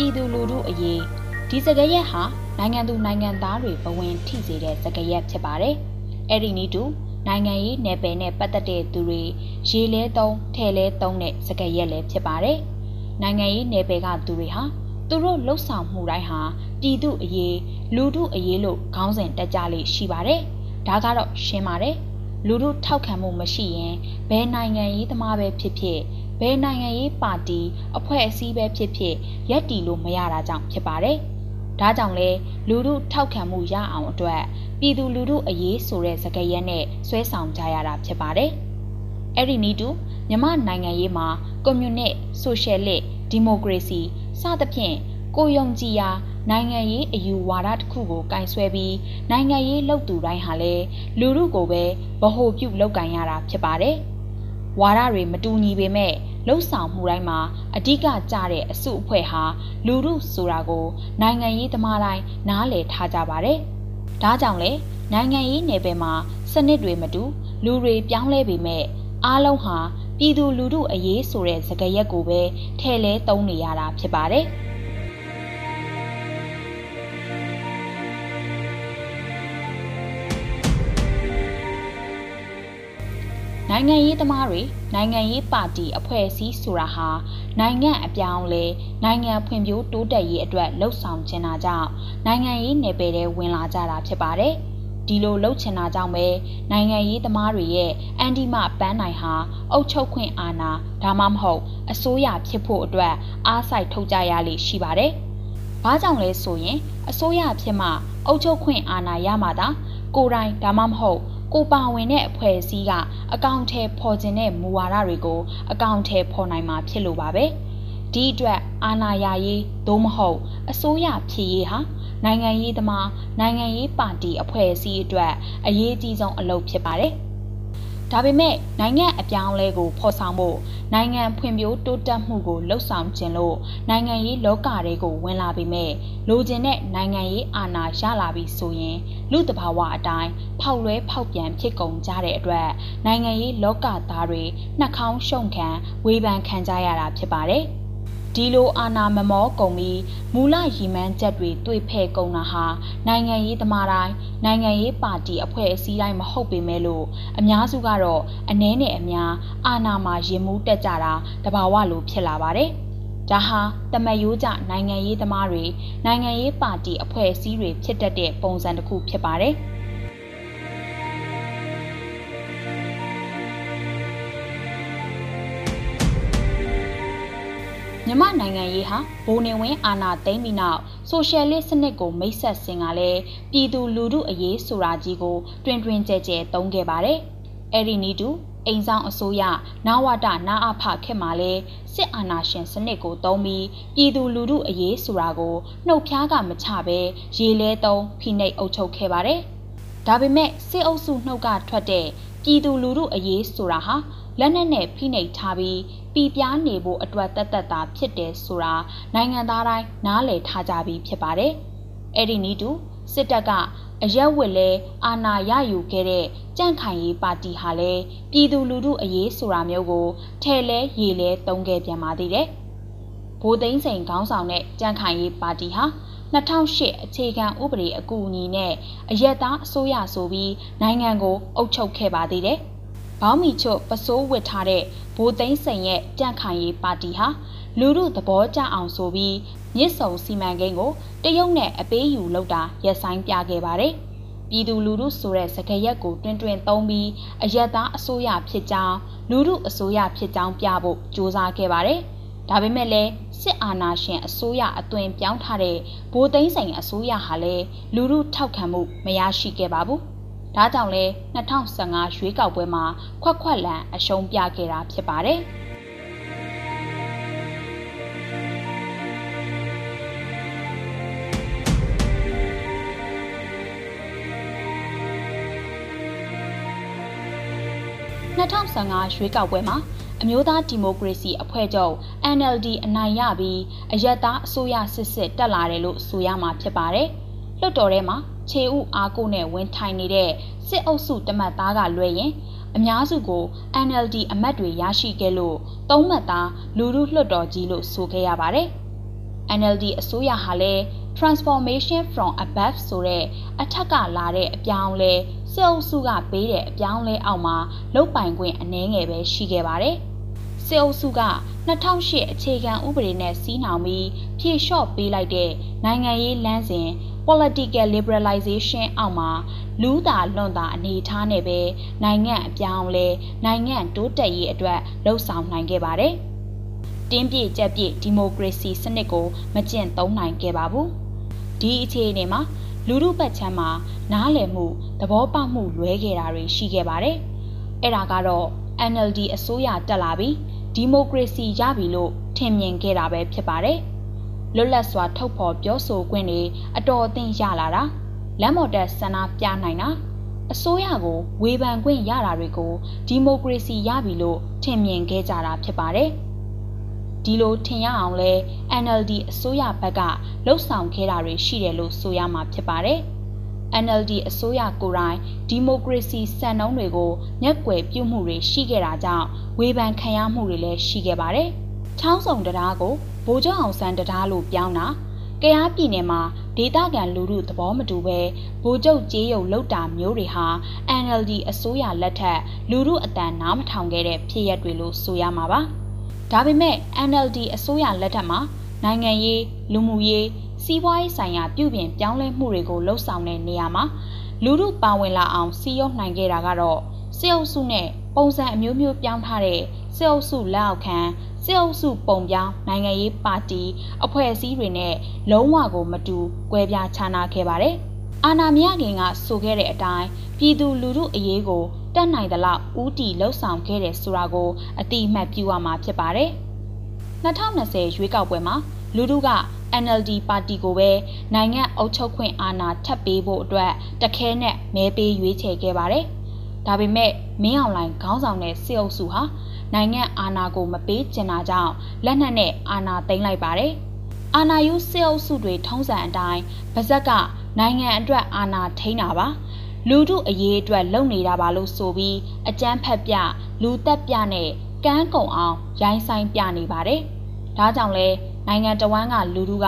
ပြည်သူလူထုအရေးဒီစကားရက်ဟာနိုင်ငံသူနိုင်ငံသားတွေဘဝင်ထိစေတဲ့စကားရက်ဖြစ်ပါတယ်။အဲ့ဒီနည်းတူနိုင်ငံရေးနယ်ပယ်နဲ့ပတ်သက်တဲ့သူတွေရေလဲသုံးထဲလဲသုံးတဲ့စကားရက်လည်းဖြစ်ပါတယ်။နိုင်ငံရေးနယ်ပယ်ကသူတွေဟာသူတို့လှုပ်ဆောင်မှုတိုင်းဟာပြည်သူအရေးလူထုအရေးလို့ခေါင်းစဉ်တက်ကြလေရှိပါတယ်။ဒါကတော့ရှင်းပါတယ်။လူထုထောက်ခံမှုမရှိရင်ဘယ်နိုင်ငံရေးသမားပဲဖြစ်ဖြစ် ဘယ်နိုင်ငံရေးပါတီအဖွဲ့အစည်းပဲဖြစ်ဖြစ်ရက်တီလို့မရတာကြောင့်ဖြစ်ပါတယ်။ဒါကြောင့်လဲလူထုထောက်ခံမှုရအောင်အတွက်ပြည်သူလူထုအရေးဆိုတဲ့စကားရက်နဲ့ဆွဲဆောင်ကြရတာဖြစ်ပါတယ်။အဲ့ဒီနည်းတူမြမနိုင်ငံရေးမှာကွန်မြူနစ်ဆိုရှယ်လစ်ဒီမိုကရေစီစသဖြင့်ကိုယုံကြည်ရာနိုင်ငံရေးအယူဝါဒတစ်ခုကိုကင်ဆွဲပြီးနိုင်ငံရေးလှုပ်သူတိုင်းဟာလည်းလူထုကိုပဲဗဟိုပြုလုပ်ကင်ရတာဖြစ်ပါတယ်။ ဝါဒတွေမတူညီပေမဲ့လှုပ်ဆောင်မှုတိုင်းမှာအဓိကကျတဲ့အစုအဖွဲ့ဟာလူထုဆိုတာကို နိုင်ငံရေးသမားတိုင်းနားလည်ထားကြပါတယ်။ဒါကြောင့်လေနိုင်ငံရေးနယ်ပယ်မှာစနစ်တွေမတူလူတွေပြောင်းလဲပေမဲ့အားလုံးဟာပြည်သူလူထုအရေးဆိုတဲ့စကားရက်ကိုပဲထဲ့လဲသုံးနေရတာဖြစ်ပါတယ်။ နိုင်ငံရေးသမားတွေနိုင်ငံရေးပါတီအဖွဲ့အစည်းဆိုတာဟာနိုင်ငံအပြောင်းလဲနိုင်ငံဖွံ့ဖြိုးတိုးတက်ရေးအတွက်လှုပ်ဆောင်ချင်တာကြောင့်နိုင်ငံရေးနယ်ပယ်ထဲဝင်လာကြတာဖြစ်ပါတယ်။ဒီလိုလှုပ်ချင်တာကြောင့်ပဲနိုင်ငံရေးသမားတွေရဲ့အန်တီမပန်းနိုင်ဟာအုပ်ချုပ်ခွင့်အာဏာဒါမှမဟုတ်အစိုးရဖြစ်ဖို့အတွက်အားစိုက်ထုတ်ကြရလိမ့်ရှိပါတယ်။ဘာကြောင့်လဲဆိုရင်အစိုးရဖြစ်မှအုပ်ချုပ်ခွင့်အာဏာရမှသာကိုယ်တိုင်ဒါမှမဟုတ် ကိုပါဝင်တဲ့အဖွဲ့အစည်းကအကောင့်ထဲပေါ်ကျင်တဲ့မူဝါဒတွေကို အကောင့်ထဲပေါ်နိုင်မှာဖြစ်လို့ပါပဲဒီအတွက်အာဏာရရေးသို့မဟုတ်အစိုးရဖြစ်ရေးဟာနိုင်ငံရေးသမားနိုင်ငံရေးပါတီအဖွဲ့အစည်းအတွက်အရေးကြီးဆုံးအလုပ်ဖြစ်ပါတယ်။ ဒါပေမဲ့နိုင်ငံအပြောင်းအလဲကိုဖော်ဆောင်ဖို့နိုင်ငံဖွံ့ဖြိုးတိုးတက်မှုကိုလှုပ်ဆောင်ခြင်းလို့နိုင်ငံရေးလောကတွေကိုဝင်လာပြီးမဲ့လိုချင်တဲ့နိုင်ငံရေးအာဏာရလာပြီဆိုရင်လူတဘာဝအတိုင်းဖောက်လွဲဖောက်ပြန်ဖြစ်ကုန်ကြတဲ့အတွက်နိုင်ငံရေးလောကသားတွေနှာခေါင်းရှုံခံဝေဖန်ခံကြရတာဖြစ်ပါတယ်။ ဒီလိုအာဏာမမောကုန်ပြီးမူလရည်မှန်းချက်တွေတွေ့ဖဲ့ကုန်တာဟာနိုင်ငံရေးသမားတိုင်းနိုင်ငံရေးပါတီအဖွဲ့အစည်းတိုင်းမဟုတ်ပေမဲ့လို့အများစုကတော့အနှဲနဲ့အများအာဏာမှာရင်မှုတက်ကြတာတဘာဝလိုဖြစ်လာပါတယ်။ဒါဟာတမယိုးကြနိုင်ငံရေးသမားတွေနိုင်ငံရေးပါတီအဖွဲ့အစည်းတွေဖြစ်တတ်တဲ့ပုံစံတစ်ခုဖြစ်ပါတယ်။ မြန်မာနိုင်ငံရေးဟာဘိုးနေဝင်းအာဏာသိမ်းပြီးနောက်ဆိုရှယ်လစ်စနစ်ကိုမိတ်ဆက်ဆင်ကလည်းပြည်သူလူထုအရေးဆိုတာကြီးကိုတွင်တွင်ကြဲကြဲသုံးခဲ့ပါတယ်။အဲ့ဒီနီးတူအိမ်ဆောင်အစိုးရနာဝတနာအဖခက်မှာလဲစစ်အာဏာရှင်စနစ်ကိုသုံးပြီးပြည်သူလူထုအရေးဆိုတာကိုနှုတ်ဖျားကမချပဲရေလဲသုံးဖိနှိပ်အုပ်ချုပ်ခဲ့ပါတယ်။ဒါပေမဲ့စစ်အုပ်စုနှုတ်ကထွက်တဲ့ပြည်သူလူထုအရေးဆိုတာဟာလက်နက်နဲ့ဖိနှိပ်ထားပြီး ပြည်ပြားနေဖို့အတွက်တသက်တာဖြစ်တယ်ဆိုတာနိုင်ငံသားတိုင်းနားလည်ထားကြပြီးဖြစ်ပါတယ်။အဲ့ဒီနည်းတူစစ်တပ်ကအရက်ဝစ်လဲအာဏာရယူခဲ့တဲ့ကြန့်ခိုင်ရေးပါတီဟာလည်းပြည်သူလူထုအရေးဆိုတာမျိုးကိုထဲလဲရေလဲတုံးခဲ့ပြန်ပါသေးတယ်။ဘိုးသိန်းစိန်ခေါင်းဆောင်တဲ့ကြန့်ခိုင်ရေးပါတီဟာ2008အခြေခံဥပဒေအကူအညီနဲ့အရက်သားအစိုးရဆိုပြီးနိုင်ငံကိုအုပ်ချုပ်ခဲ့ပါသေးတယ်။ ဘောင်းမီချွတ်ပစိုးဝစ်ထားတဲ့ဘိုးသိန်းစိန်ရဲ့ကြန့်ခိုင်ရေးပါတီဟာလူမှုသဘောကျအောင်ဆိုပြီးမြစ်ဆုံစီမံကိန်းကိုတရုတ်နဲ့အပေးယူလုပ်တာရက်ဆိုင်ပြခဲ့ပါတယ်။ပြည်သူလူထုဆိုတဲ့စကားရက်ကိုတွင်တွင်သုံးပြီးအယက်သားအစိုးရဖြစ်ကြောင်းလူထုအစိုးရဖြစ်ကြောင်းပြဖို့ကြိုးစားခဲ့ပါတယ်။ဒါပေမဲ့လည်းစစ်အာဏာရှင်အစိုးရအသွင်ပြောင်းထားတဲ့ဗိုလ်သိမ်းဆိုင်အစိုးရဟာလည်းလူထုထောက်ခံမှုမရရှိခဲ့ပါဘူး။ ဒါကြောင့်လဲ2015ရွေးကောက်ပွဲမှာခွက်ခွက်လန်အရှုံးပြခဲ့တာဖြစ်ပါတယ်။2015ရွေးကောက်ပွဲမှာအမျိုးသားဒီမိုကရေစီအဖွဲ့ချုပ် NLD အနိုင်ရပြီးအယက်သားအစိုးရစစ်စစ်တက်လာတယ်လို့ဆိုရမှာဖြစ်ပါတယ်။လွှတ်တော်ထဲမှာ ခြေဥအားကိုနဲ့ဝင်ထိုင်နေတဲ့စစ်အုပ်စုတမတ်သားကလွဲရင်အများစုကို NLD အမတ်တွေရရှိခဲ့လို့သုံးမှတ်သားလူလူလွှတ်တော်ကြီးလို့ဆိုခဲ့ရပါတယ်။ NLD အစိုးရဟာလည်း transformation from above ဆိုတဲ့အထက်ကလာတဲ့အပြောင်းလဲစစ်အုပ်စုကပေးတဲ့အပြောင်းလဲအောက်မှာလုတ်ပိုင်ခွင့်အနည်းငယ်ပဲရှိခဲ့ပါတယ်။စစ်အုပ်စုက2008အခြေခံဥပဒေနဲ့စီးနှောင်ပြီးဖြည့်လျှော့ပေးလိုက်တဲ့နိုင်ငံရေးလမ်းစဉ် political liberalization အောက်မှာလူသာလွန်တာအနေထားနဲ့ပဲနိုင်ငံအပြောင်းလဲနိုင်ငံတိုးတက်ရေးအတွက်လှုံ့ဆော်နိုင်ခဲ့ပါတယ်။တင်းပြည့်ကြက်ပြည့်ဒီမိုကရေစီစနစ်ကိုမကျင့်သုံးနိုင်ခဲ့ပါဘူး။ဒီအခြေအနေမှာလူမှုပတ်ချမ်းမှာနားလည်မှုသဘောပေါက်မှုလွဲခဲ့တာတွေရှိခဲ့ပါတယ်။အဲ့ဒါကတော့ NLD အစိုးရတက်လာပြီးဒီမိုကရေစီရပြီလို့ထင်မြင်ခဲ့တာပဲဖြစ်ပါတယ်။ လွတ်လပ်စွာထုတ်ဖော်ပြောဆိုခွင့်တွေအတော်အသင့်ရလာတာလမ်းမော်တက်ဆန္ဒပြနိုင်တာအစိုးရကိုဝေဖန်ခွင့်ရတာတွေကိုဒီမိုကရေစီရပြီလို့ထင်မြင်ခဲ့ကြတာဖြစ်ပါတယ်။ဒီလိုထင်ရအောင်လဲ NLD အစိုးရဘက်ကလှုပ်ဆောင်ခဲ့တာတွေရှိတယ်လို့ဆိုရမှာဖြစ်ပါတယ်။ NLD အစိုးရကိုယ်တိုင်ဒီမိုကရေစီစံနှုန်းတွေကိုညက်ကွယ်ပြုမှုတွေရှိခဲ့တာကြောင့်ဝေဖန်ခံရမှုတွေလည်းရှိခဲ့ပါတယ်။ချောင်းစုံတရားကို ဗိုလ်ချုပ်အောင်ဆန်းတရားလို့ပြောင်းတာကရားပြည်နယ်မှာဒေသခံလူထုသဘောမတူပဲဗိုလ်ချုပ်ကြေးရုံလောက်တာမျိုးတွေဟာ NLD အစိုးရလက်ထက်လူထုအတန်နားမထောင်ခဲ့တဲ့ဖြစ်ရပ်တွေလို့ဆိုရမှာပါ။ဒါပေမဲ့ NLD အစိုးရလက်ထက်မှာနိုင်ငံရေးလူမှုရေးစီးပွားရေးဆိုင်ရာပြုပြင်ပြောင်းလဲမှုတွေကိုလှုပ်ဆောင်တဲ့နေရာမှာလူမှုပါဝင်လာအောင်စီရုံနိုင်ခဲ့တာကတော့စစ်အုပ်စုနဲ့ပုံစံအမျိုးမျိုးပြောင်းထားတဲ့စစ်အုပ်စုလက်အောက်ခံ စစ်အုပ်စုပုံပြောင်းနိုင်ငံရေးပါတီအဖွဲ့အစည်းတွေနဲ့လုံးဝကိုမတူကွဲပြားခြားနားခဲ့ပါတယ်။အာဏာမရခင်ကဆိုခဲ့တဲ့အတိုင်းပြည်သူလူထုအရေးကိုတတ်နိုင်သလောက်ဦးတီလှုပ်ဆောင်ခဲ့တယ်ဆိုတာကိုအတိအမှတ်ပြုရမှာဖြစ်ပါတယ်။2020ရွေးကောက်ပွဲမှာလူထုက NLD ပါတီကိုပဲနိုင်ငံအုပ်ချုပ်ခွင့်အာဏာထပ်ပေးဖို့အတွက်တခဲနဲ့မဲပေးရွေးချယ်ခဲ့ပါတယ်။ဒါပေမဲ့မင်းအောင်လှိုင်ခေါင်းဆောင်တဲ့စစ်အုပ်စုဟာ နိုင်ငံအာဏာကိုမပေးချင်တာကြောင့်လက်နက်နဲ့အာဏာသိမ်းလိုက်ပါတယ်။အာဏာယူစစ်အုပ်စုတွေထုံးစံအတိုင်းဗဇက်ကနိုင်ငံအတွက်အာဏာထိန်းတာပါ။လူထုအရေးအတွက်လုပ်နေတာပါလို့ဆိုပြီးအကြမ်းဖက်ပြလူတက်ပြနဲ့ကန်းကုံအောင်ရိုင်းဆိုင်ပြနေပါတယ်။ဒါကြောင့်လဲနိုင်ငံတော်ဝန်ကလူထုက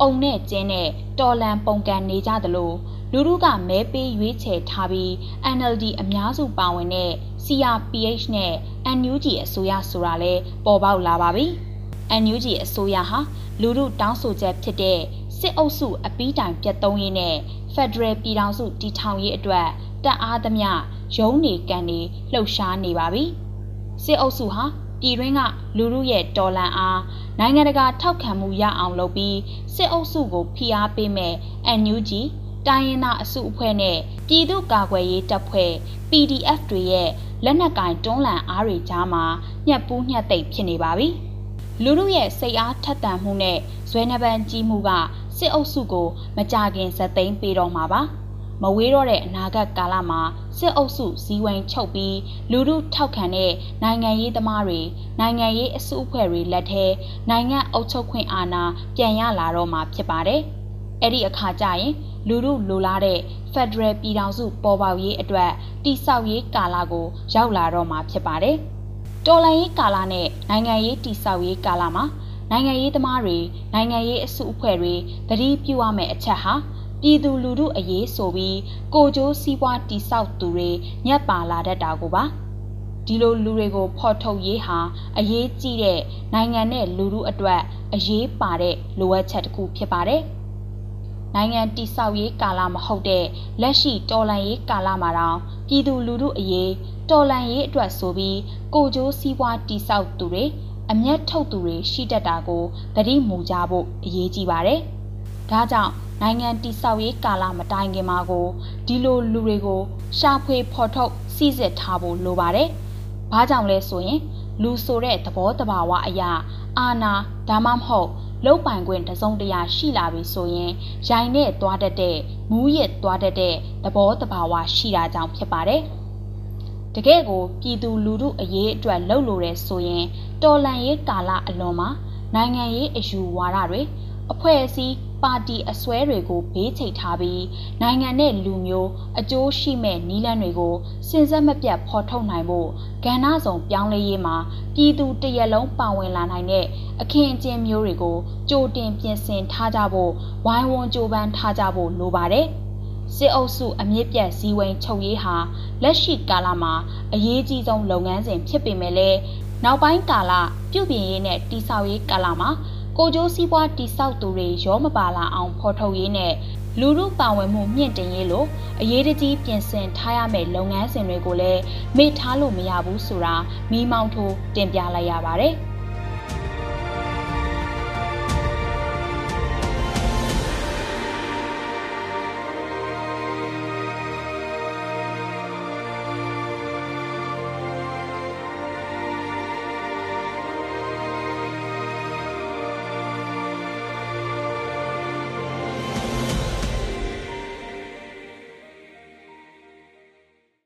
အုံနဲ့ကျင်းနဲ့တော်လန်ပုံကန်နေကြသလိုလူထုကမဲပေးရွေးချယ်ထားပြီး NLD အများစုပါဝင်တဲ့ CRPH နဲ့ NUG အစိုးရဆိုတာလဲပေါ်ပေါက်လာပါပြီ။ NUG အစိုးရဟာလူထုတောင်းဆိုချက်ဖြစ်တဲ့စစ်အုပ်စုအပီးတိုင်ပြတ်သုံးရေးနဲ့ဖက်ဒရယ်ပြည်ထောင်စုတည်ထောင်ရေးအတွက်တက်အားသမျှရုံးနေကန်နေလှုပ်ရှားနေပါပြီစစ်အုပ်စုဟာပြည်တွင်းကလူမှုရဲ့တော်လှန်အားနိုင်ငံတကာထောက်ခံမှုရအောင်လုပ်ပြီးစစ်အုပ်စုကိုဖိအားပေးမဲ့ NUG တိုင်းရင်းသားအစုအဖွဲ့နဲ့ပြည်သူ့ကာကွယ်ရေးတပ်ဖွဲ့ PDF တွေရဲ့လက်နက်ကင်တွန်းလှန်အားတွေကြားမှာညှက်ပူးညှက်သိပ်ဖြစ်နေပါပြီ။လူမှုရဲ့စိတ်အားထက်သန်မှုနဲ့ဇွဲနှပန်းကြီးမှုကစစ်အုပ်စုကိုမကြခင်ဇက်သိမ်းပေးတော့မှာပါမဝေးတော့တဲ့အနာဂတ်ကာလမှာစစ်အုပ်စုဇီးဝိမ်ချုပ်ပြီးလူမှုထောက်ခံတဲ့နိုင်ငံရေးသမားတွေနိုင်ငံရေးအစုအဖွဲ့တွေလက်ထဲနိုင်ငံအုပ်ချုပ်ခွင့်အာဏာပြန်ရလာတော့မှာဖြစ်ပါတယ်။အဲ့ဒီအခါကျရင် လူမှုလိုလားတဲ့ Federal ပြည်ထောင်စုပေါ်ပေါက်ရေးအတွက်တိဆောက်ရေးကာလကို ရောက်လာတော့မှာဖြစ်ပါတယ်။တော်လှန်ရေးကာလနဲ့နိုင်ငံရေးတိဆောက်ရေးကာလမှာနိုင်ငံရေးသမားတွေနိုင်ငံရေးအစုအဖွဲ့တွေတတိပြုရမယ့်အချက်ဟာပြည်သူလူထုအရေးဆိုပြီးကိုကျိုးစည်းပွားတိဆောက်သူတွေညက်ပါလာတတ်တာကိုပါဒီလိုလူတွေကိုဖော်ထုတ်ရေးဟာအရေးကြီးတဲ့နိုင်ငံနဲ့လူထုအတွက်အရေးပါတဲ့လိုအပ်ချက်တစ်ခုဖြစ်ပါတယ် နိုင်ငံတိဆောက်ရေးကာလမဟုတ်တဲ့လက်ရှိတော်လှန်ရေးကာလမှာတောင်ပြည်သူလူထုအရေးတော်လှန်ရေးအတွက်ဆိုပြီးကိုကျိုးစည်းပွားတိဆောက်သူတွေအမျက်ထုတ်သူတွေရှိတတ်တာကိုသတိမူကြဖို့အရေးကြီးပါတယ်။ဒါကြောင့်နိုင်ငံတိဆောက်ရေးကာလမတိုင်ခင်မှာကိုဒီလိုလူတွေကိုရှာဖွေဖော်ထုတ်စီစစ်ထားဖို့လိုပါတယ်။ဘာကြောင့်လဲဆိုရင်လူဆိုတဲ့သဘောတဘာဝအရာအာနာဒါမှမဟုတ် လုတ်ပိုင်ခွင့်တစုံတရာရှိလာပြီဆိုရင်ရိုင်နဲ့သွားတတ်တဲ့မူးရစ်သွားတတ်တဲ့သဘောတဘာဝရှိတာကြောင့်ဖြစ်ပါတယ်။တကယ့်ကိုပြည်သူလူထုအရေးအတွက်လှုပ်လို့ရဲဆိုရင်တော်လန်ရေးကာလအလွန်မှာနိုင်ငံရေးအယူဝါဒတွေအဖွဲ့အစည်း ပါတီအစွဲတွေကိုဘေးချိတ်ထားပြီးနိုင်ငံနဲ့လူမျိုးအကျိုးရှိမဲ့နီးလန်းတွေကိုစင်စက်မပြတ်ဖော်ထုတ်နိုင်ဖို့ကဏ္ဍဆောင်ပြောင်းလဲရေးမှာပြည်သူတရက်လုံးပါဝင်လာနိုင်တဲ့အခင်းအကျင်းမျိုးတွေကိုကြိုတင်ပြင်ဆင်ထားကြဖို့ဝိုင်းဝန်းကြိုးပမ်းထားကြဖို့လိုပါတယ်။စစ်အုပ်စုအမြင့်ပြတ်ဇီဝိန်ချုပ်ရေးဟာလက်ရှိကာလမှာအရေးကြီးဆုံးလုပ်ငန်းစဉ်ဖြစ်ပေမဲ့လည်းနောက်ပိုင်းကာလပြုပြင်ရေးနဲ့တိဆောက်ရေးကာလမှာ ကိုကျိုးစည်းပွားတိဆောက်သူတွေရောမပါလာအောင်ဖော်ထုတ်ရေးနဲ့လူမှုပါဝင်မှုမြင့်တင်ရေးလိုအရေးတကြီးပြင်ဆင်ထားရမယ့်လုပ်ငန်းစဉ်တွေကိုလည်းမေ့ထားလို့မရဘူးဆိုတာမိမောင်းထိုးတင်ပြလိုက်ရပါတယ်။